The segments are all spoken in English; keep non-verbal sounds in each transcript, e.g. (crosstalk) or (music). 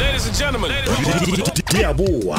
Ladies and gentlemen. Diabua.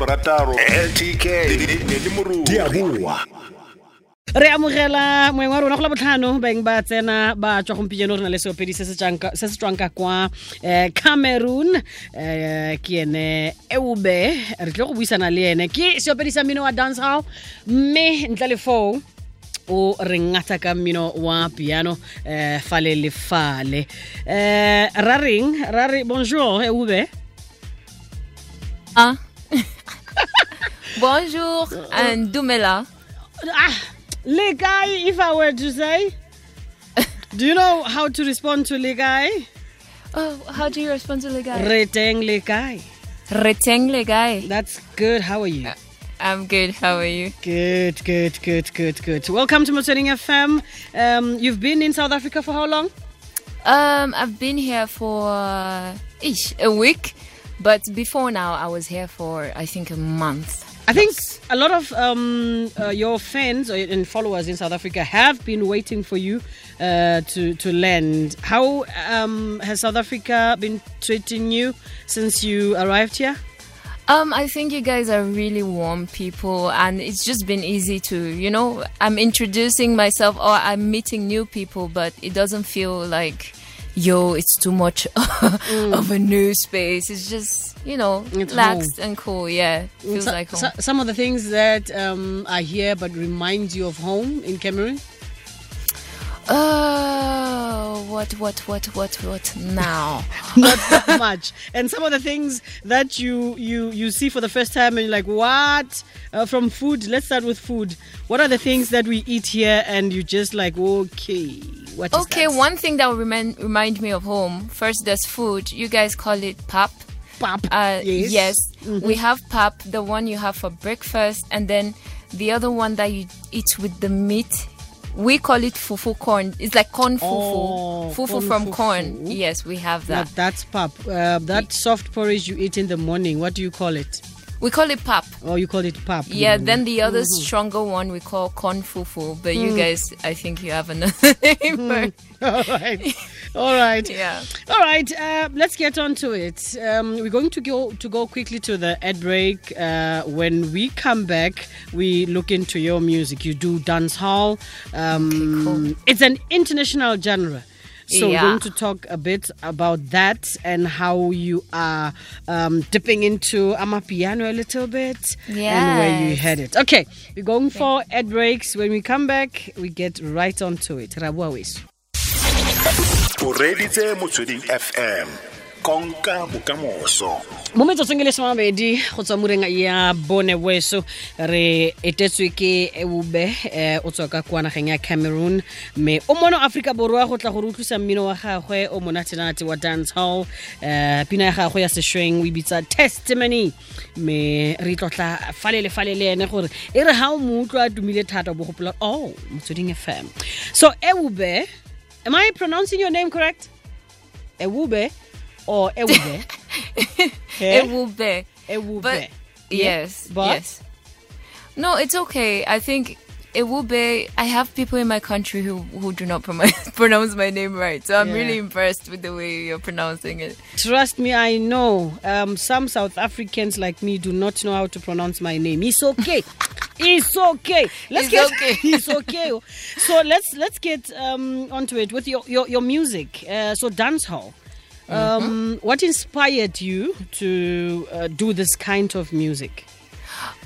Borataro. LTK. Nedimuru. Diabua. re amogela moeng wa rona go la botlhano beng ba tsena ba tswa gompieno re na le seopedi se se tswang ka- se se tswang kwa um cameroon um ke ene eube re tle go buisana le ene ke seopedi sa mmino wa dance hall mme ntle le foo o re ngata ka mmino wa piano um fale le fale um ra reng ra re bonjour Ewube Ah. (laughs) Bonjour and Dumela. ah le kae if i were to say do you know how to respond to le kae Oh, how do you respond to le guy? re teng le kae Reteng le guy. That's good. How are you? I'm good. How are you? Good, good, good, good, good. Welcome to Motsweding FM. Um, you've been in South Africa for how long? Um, I've been here for uh, ish a week, but before now I was here for I think a month. I think a lot of um, uh, your fans and followers in South Africa have been waiting for you uh, to to land. How um, has South Africa been treating you since you arrived here? Um, I think you guys are really warm people, and it's just been easy to, you know, I'm introducing myself or I'm meeting new people, but it doesn't feel like, yo, it's too much (laughs) of a new space. It's just, you know, It's relaxed and cool. Yeah, feels So- like home. so- some of the things that um, are here but remind you of home in Cameroon. Oh, what, what, what, what, what now? (laughs) not that much. And some of the things that you you you see for the first time, and you're like, what? Uh, from food, let's start with food. What are the things that we eat here, and you just like, okay, what is okay, one thing that will remind remind me of home. First, there's food. You guys call it pap. Pap. Uh, yes. yes, we have pap, the one you have for breakfast, and then the other one that you eat with the meat. We call it fufu corn. It's like corn fufu. Oh, fufu corn from fufu. corn. Yes, we have Now, that. that's pap. Uh, that soft porridge you eat in the morning. What do you call it? We call it pap. Or you call it pap? Yeah, then the other Mm-hmm. stronger one we call corn fufu. But Mm. you guys, I think you have another (laughs) name for it. (laughs) All right. All right. (laughs) Yeah. All right. Uh, let's get on to it. Um, we're going to go to go quickly to the ad break. Uh, when we come back, we look into your music. You do dance hall. Um, cool. It's an international genre. So we're going to talk a bit about that and how you are um, dipping into amapiano a little bit and where you Yes. headed. Okay, we're going for ad breaks. When we come back, we get right onto it. Rabua weso. O reditse Motsweding FM. Konka bokamoso. mo metsotsong e le somabedi go tswa mureng ya bone weso. Re etetswe ke eube um o tswa ka kwanageng ya cameroon. Mme o mono aforika borwa go tla gore utlwisa mmino wa gagwe o monatenate wa dance hall um pina ya gagwe ya sešweng o ebitsa testimony. Mme re tlotla fale le le ene gore e re ga o mo utlwa a tumile thata bo gopola o motsweding fm so eube am i pronouncing your name correct? Ewube or ewube It will be. Ewube. But yes, But? yes. No, it's okay. I think it will be. I have people in my country who who do not pronounce (laughs) pronounce my name right, so I'm Yeah. really impressed with the way you're pronouncing it. Trust me, I know. Um, some South Africans like me do not know how to pronounce my name. It's okay. (laughs) it's okay. Let's It's get okay. (laughs) it's okay. So let's let's get um, onto it with your your, your music. Uh, so dance hall. Um, What inspired you to uh, do this kind of music?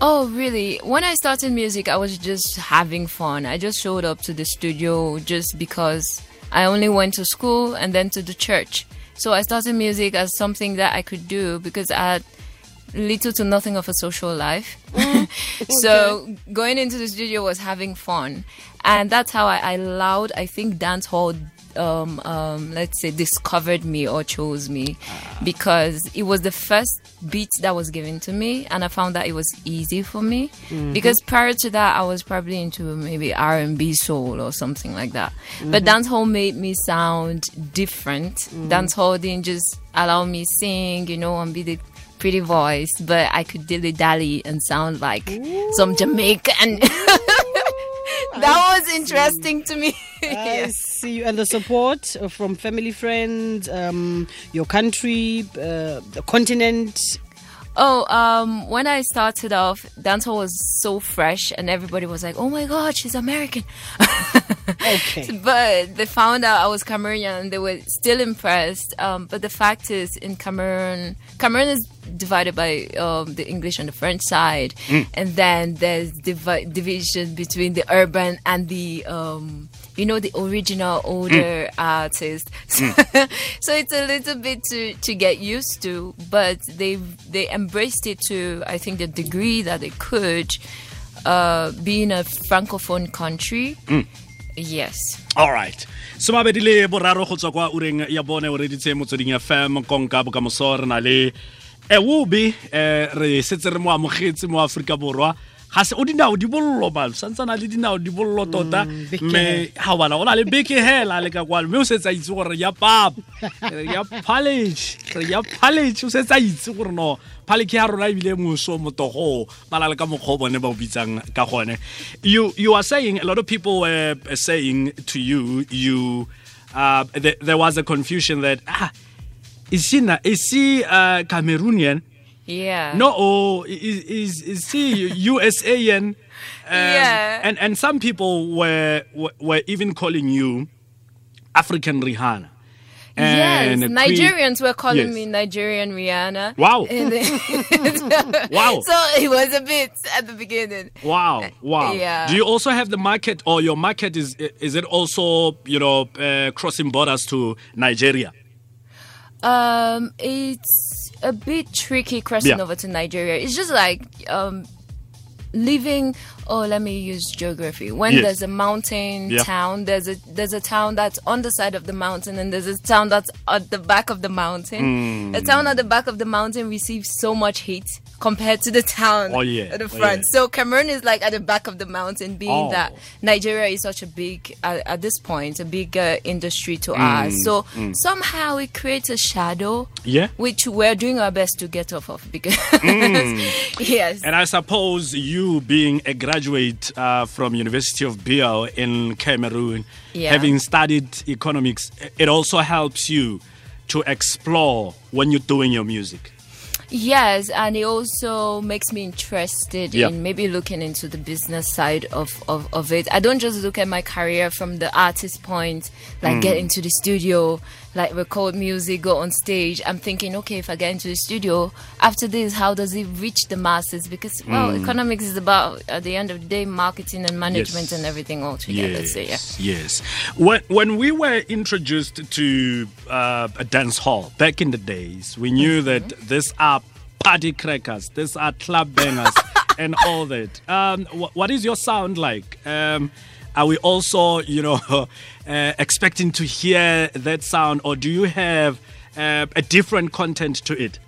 Oh, really? When I started music, I was just having fun. I just showed up to the studio just because I only went to school and then to the church. So I started music as something that I could do because I had little to nothing of a social life. (laughs) So going into the studio was having fun. And that's how I, I allowed, I think, dance hall um, um, let's say, discovered me or chose me because it was the first beat that was given to me, and I found that it was easy for me. Because prior to that, I was probably into maybe R and B soul or something like that. But dancehall made me sound different. Dancehall didn't just allow me sing, you know, and be the pretty voice, but I could dilly dally and sound like some Jamaican. (laughs) that was interesting to me. (laughs) I Yeah. see you. And the support uh, from family, friends, um, your country, uh, the continent. Oh, um, when I started off, dancehall was so fresh, and everybody was like, "Oh my God, she's American." (laughs) Okay. but they found out I was Cameroonian, and they were still impressed. Um, but the fact is, in Cameroon, Cameroon is divided by um, the English and the French side, and then there's divi- division between the urban and the um, you know the original older artist. (laughs) so it's a little bit to to get used to, but they they embraced it to I think the degree that they could. Uh, being a francophone country, yes. all right somabedi le boraro go tswa kwa ureng ya bone o reditse motsweding fm konka bokamoso re na le Ewube um re setse re mo amogetse mo aforika borwa. Ga se o dinao di bollo balo santsana le dinao di bollo tota. beke mme ga bana o na le beke hela le ka kwano. Mme o setse a itse gore ya papa. Re ya palage re ya palage o setse a itse gore no paleke ya rona ebile moso motogo. Ba na le ka mokgwa o bone ba o bitsang ka gone. You you are saying a lot of people were saying to you you uh, there, there was a confusion that ah is she na, is she uh, Cameroonian Yeah. no oh is is, is she USAN um, (laughs) Yeah. and and some people were were, were even calling you African Rihanna Yes, And Queen- Nigerians were calling Yes. me Nigerian Rihanna. Wow. (laughs) (laughs) Wow. So it was a bit at the beginning. Wow, wow. Yeah. Do you also have the market, or your market is is it also you know uh, crossing borders to Nigeria? Um, it's a bit tricky crossing Yeah. over to Nigeria. It's just like um, living. Oh, let me use geography. When Yes. there's a mountain Yeah. town, there's a there's a town that's on the side of the mountain, and there's a town that's at the back of the mountain. Hmm. The town at the back of the mountain receives so much heat compared to the town Oh, yeah. at the Oh, front. yeah. So Cameroon is like at the back of the mountain, being Oh. that Nigeria is such a big at, at this point a big uh, industry to Hmm. us. So somehow it creates a shadow Yeah. which we're doing our best to get off of because (laughs) yes And I suppose you being a graduate uh, from University of Buea in Cameroon, Yeah. having studied economics, it also helps you to explore when you're doing your music. yes and it also makes me interested Yeah. in maybe looking into the business side of, of, of it i don't just look at my career from the artist point like get into the studio like record music go on stage i'm thinking okay if i get into the studio after this how does it reach the masses because well economics is about at the end of the day marketing and management Yes. and everything all together Yes, so yeah yes. When when we were introduced to uh, a dance hall back in the days, we knew Mm-hmm. that these are party crackers, these are club bangers, (laughs) and all that. Um, wh- what is your sound like? Um, are we also, you know, (laughs) uh, expecting to hear that sound, or do you have uh, a different content to it?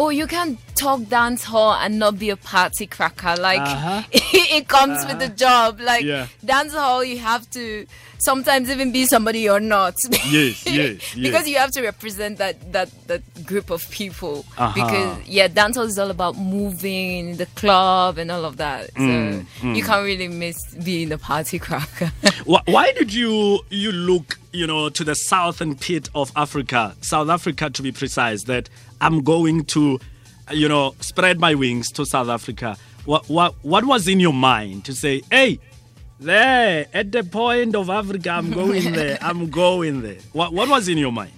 Oh, you can't talk dance hall and not be a party cracker. Like Uh-huh. (laughs) it comes with the job. Like Yeah. dance hall, you have to sometimes even be somebody you're not. (laughs) Yes, yes, (laughs) yes. because you have to represent that that that group of people. Uh-huh. Because yeah, dance hall is all about moving the club and all of that. So Mm, you can't really miss being a party cracker. Why, why did you you look you know to the southern pit of Africa, South Africa to be precise? That I'm going to, you know, spread my wings to South Africa. What what what was in your mind to say, hey, there at the point of Africa, I'm going (laughs) there, I'm going there. What what was in your mind?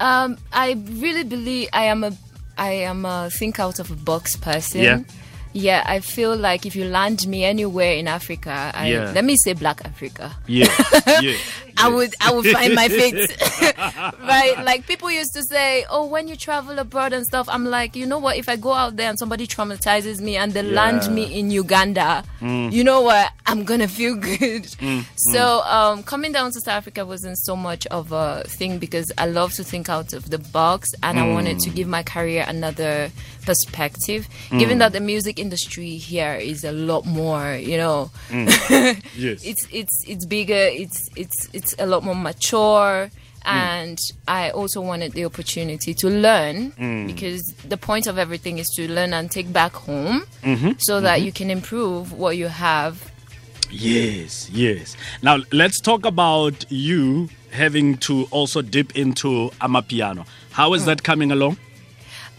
Um, I really believe I am a I am a think out of a box person. Yeah. Yeah, I feel like if you land me anywhere in Africa, I, Yeah. let me say Black Africa, Yeah, (laughs) yeah. I would I would find my feet. (laughs) right? (laughs) Like people used to say, "Oh, when you travel abroad and stuff," I'm like, you know what? If I go out there and somebody traumatizes me and they land Yeah. Mm. me in Uganda, mm. you know what? I'm gonna feel good. Mm, mm. So um, coming down to South Africa wasn't so much of a thing because I love to think out of the box and I wanted to give my career another perspective. Given that the music industry here is a lot more, you know, (laughs) Yes. it's it's it's bigger it's it's it's a lot more mature mm. and i also wanted the opportunity to learn mm. because the point of everything is to learn and take back home mm-hmm. so that mm-hmm. you can improve what you have Yes, yes. Now let's talk about you having to also dip into amapiano. How is mm. that coming along?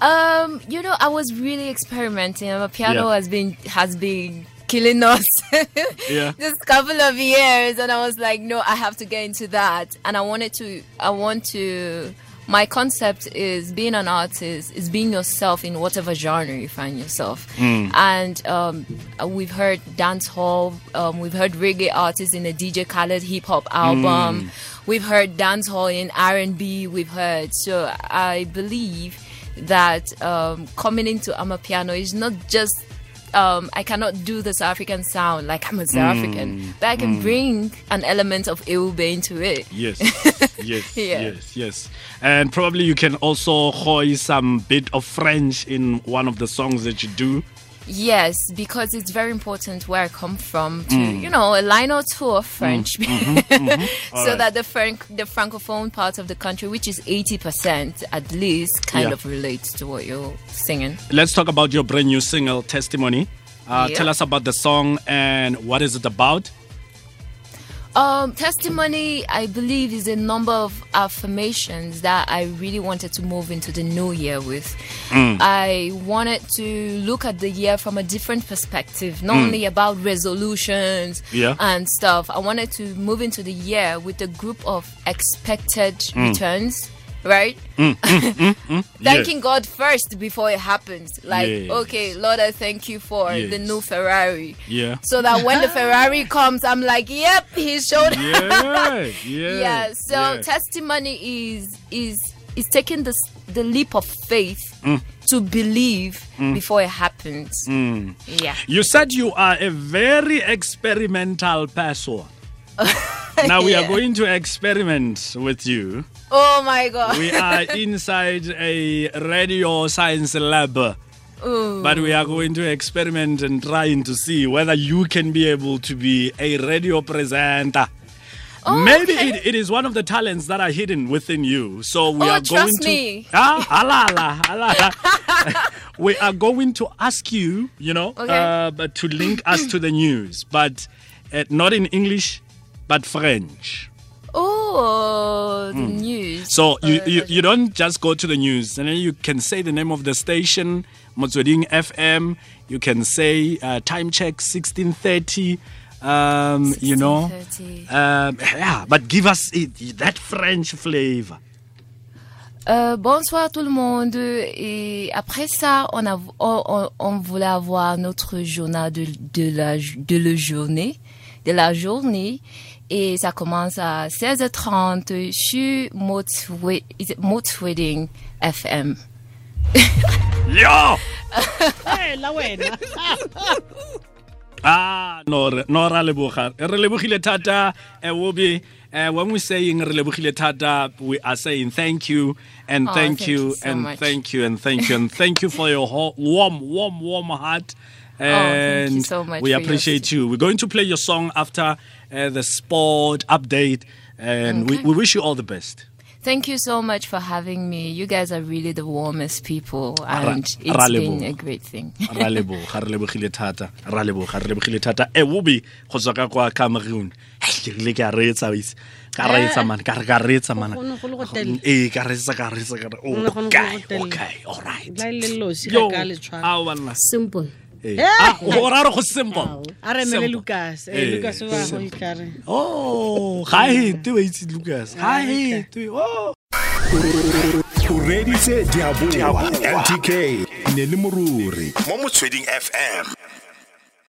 Um, you know, I was really experimenting. Amapiano Yeah. has been has been killing us (laughs) Yeah. this couple of years, and I was like, no, I have to get into that. And I wanted to. I want to. My concept is being an artist is being yourself in whatever genre you find yourself. And um, we've heard dance hall, um, we've heard reggae artists in the DJ Khaled hip hop album, we've heard dance hall in R and B. We've heard so I believe that um, coming into Amapiano is not just um, I cannot do the South African sound like I'm a South African, but I can bring an element of Ewube into it. Yes, (laughs) yes, Yeah. yes, yes. And probably you can also hoy some bit of French in one of the songs that you do. Yes, because it's very important where I come from to, mm. you know, a line or two of mm. French, mm-hmm. (laughs) Mm-hmm. so that the franc the francophone part of the country, which is eighty percent at least, kind Yeah. of relates to what you're singing. Let's talk about your brand new single, Testimony. Uh, Yeah. Tell us about the song and what is it about? Um, testimony, I believe, is a number of affirmations that I really wanted to move into the new year with. Mm. I wanted to look at the year from a different perspective, not mm. only about resolutions Yeah. and stuff. I wanted to move into the year with a group of expected mm. returns. Right? Mm, mm, mm, (laughs) Thanking God first before it happens. Like, Yes. okay, Lord, I thank you for the new Ferrari Yeah. so that when the (laughs) Ferrari comes, I'm like, yep, he showed (laughs) up. Yeah, yeah. yeah. So yeah. testimony is is is taking the the leap of faith Mm. to believe before it happens. Yeah. You said you are a very experimental person. (laughs) now we are going to experiment with you. Oh my God. We are (laughs) inside a radio science lab. But we are going to experiment and trying to see whether you can be able to be a radio presenter. Oh, Maybe okay. it, it is one of the talents that are hidden within you. So we Oh, are going to me. (laughs) Ah, ala, ala, ala. we are going to ask you, you know, Okay. uh, but to link us to the news, but uh, not in English, but French. Oh, the news. So you, Uh, you you don't just go to the news and then you can say the name of the station, Motsweding FM. You can say uh, time check sixteen thirty. Um, you know, 16:30. um, yeah, but give us it, that French flavor. Euh, bonsoir tout le monde. Et après ça, on, a, on, on- on voulait avoir notre journal de, de, la, de la journée, de la journée. Et ça commence à 16h30 sur Motswe- Motsweding FM. Yo! Eh, la wena (laughs) Ah, no, re- no ra leboga. Re lebogile thata. Uh, we'll be, uh, when we're saying re lebogile thata, we are saying thank you and Oh, thank, thank you, you so and much. thank you and thank you and (laughs) thank you for your ho- warm, warm, warm heart. Oh, thank you And so much we for yours appreciate you. We're going to play your song after uh, the sport update, and we, Okay. we wish you all the best. Thank you so much for having me. You guys are really the warmest people, Ra- and it's ra been a great thing. (laughs) ra leboga re lebogile thata ra leboga re lebogile thata eh, e bobe go tswa ka kwa cameroon Hei, ke rile ke a reetsa wise ka reetsa eh. man ka re ka reetsa mana kgone go le go telle. ee eh, ka reetsa ka reetsa ka re Gone go le go okay okay all right la le losi Yo, ga ka le tshwara ao banna simple Ee. O ra re go simple a re emele lucas. Eh, lucas o ba go ikare. Oh ga e hete wa itse lucas. Ga e hete. oh. O reditse diaboa ntk ne le moruri. Mo motsweding fm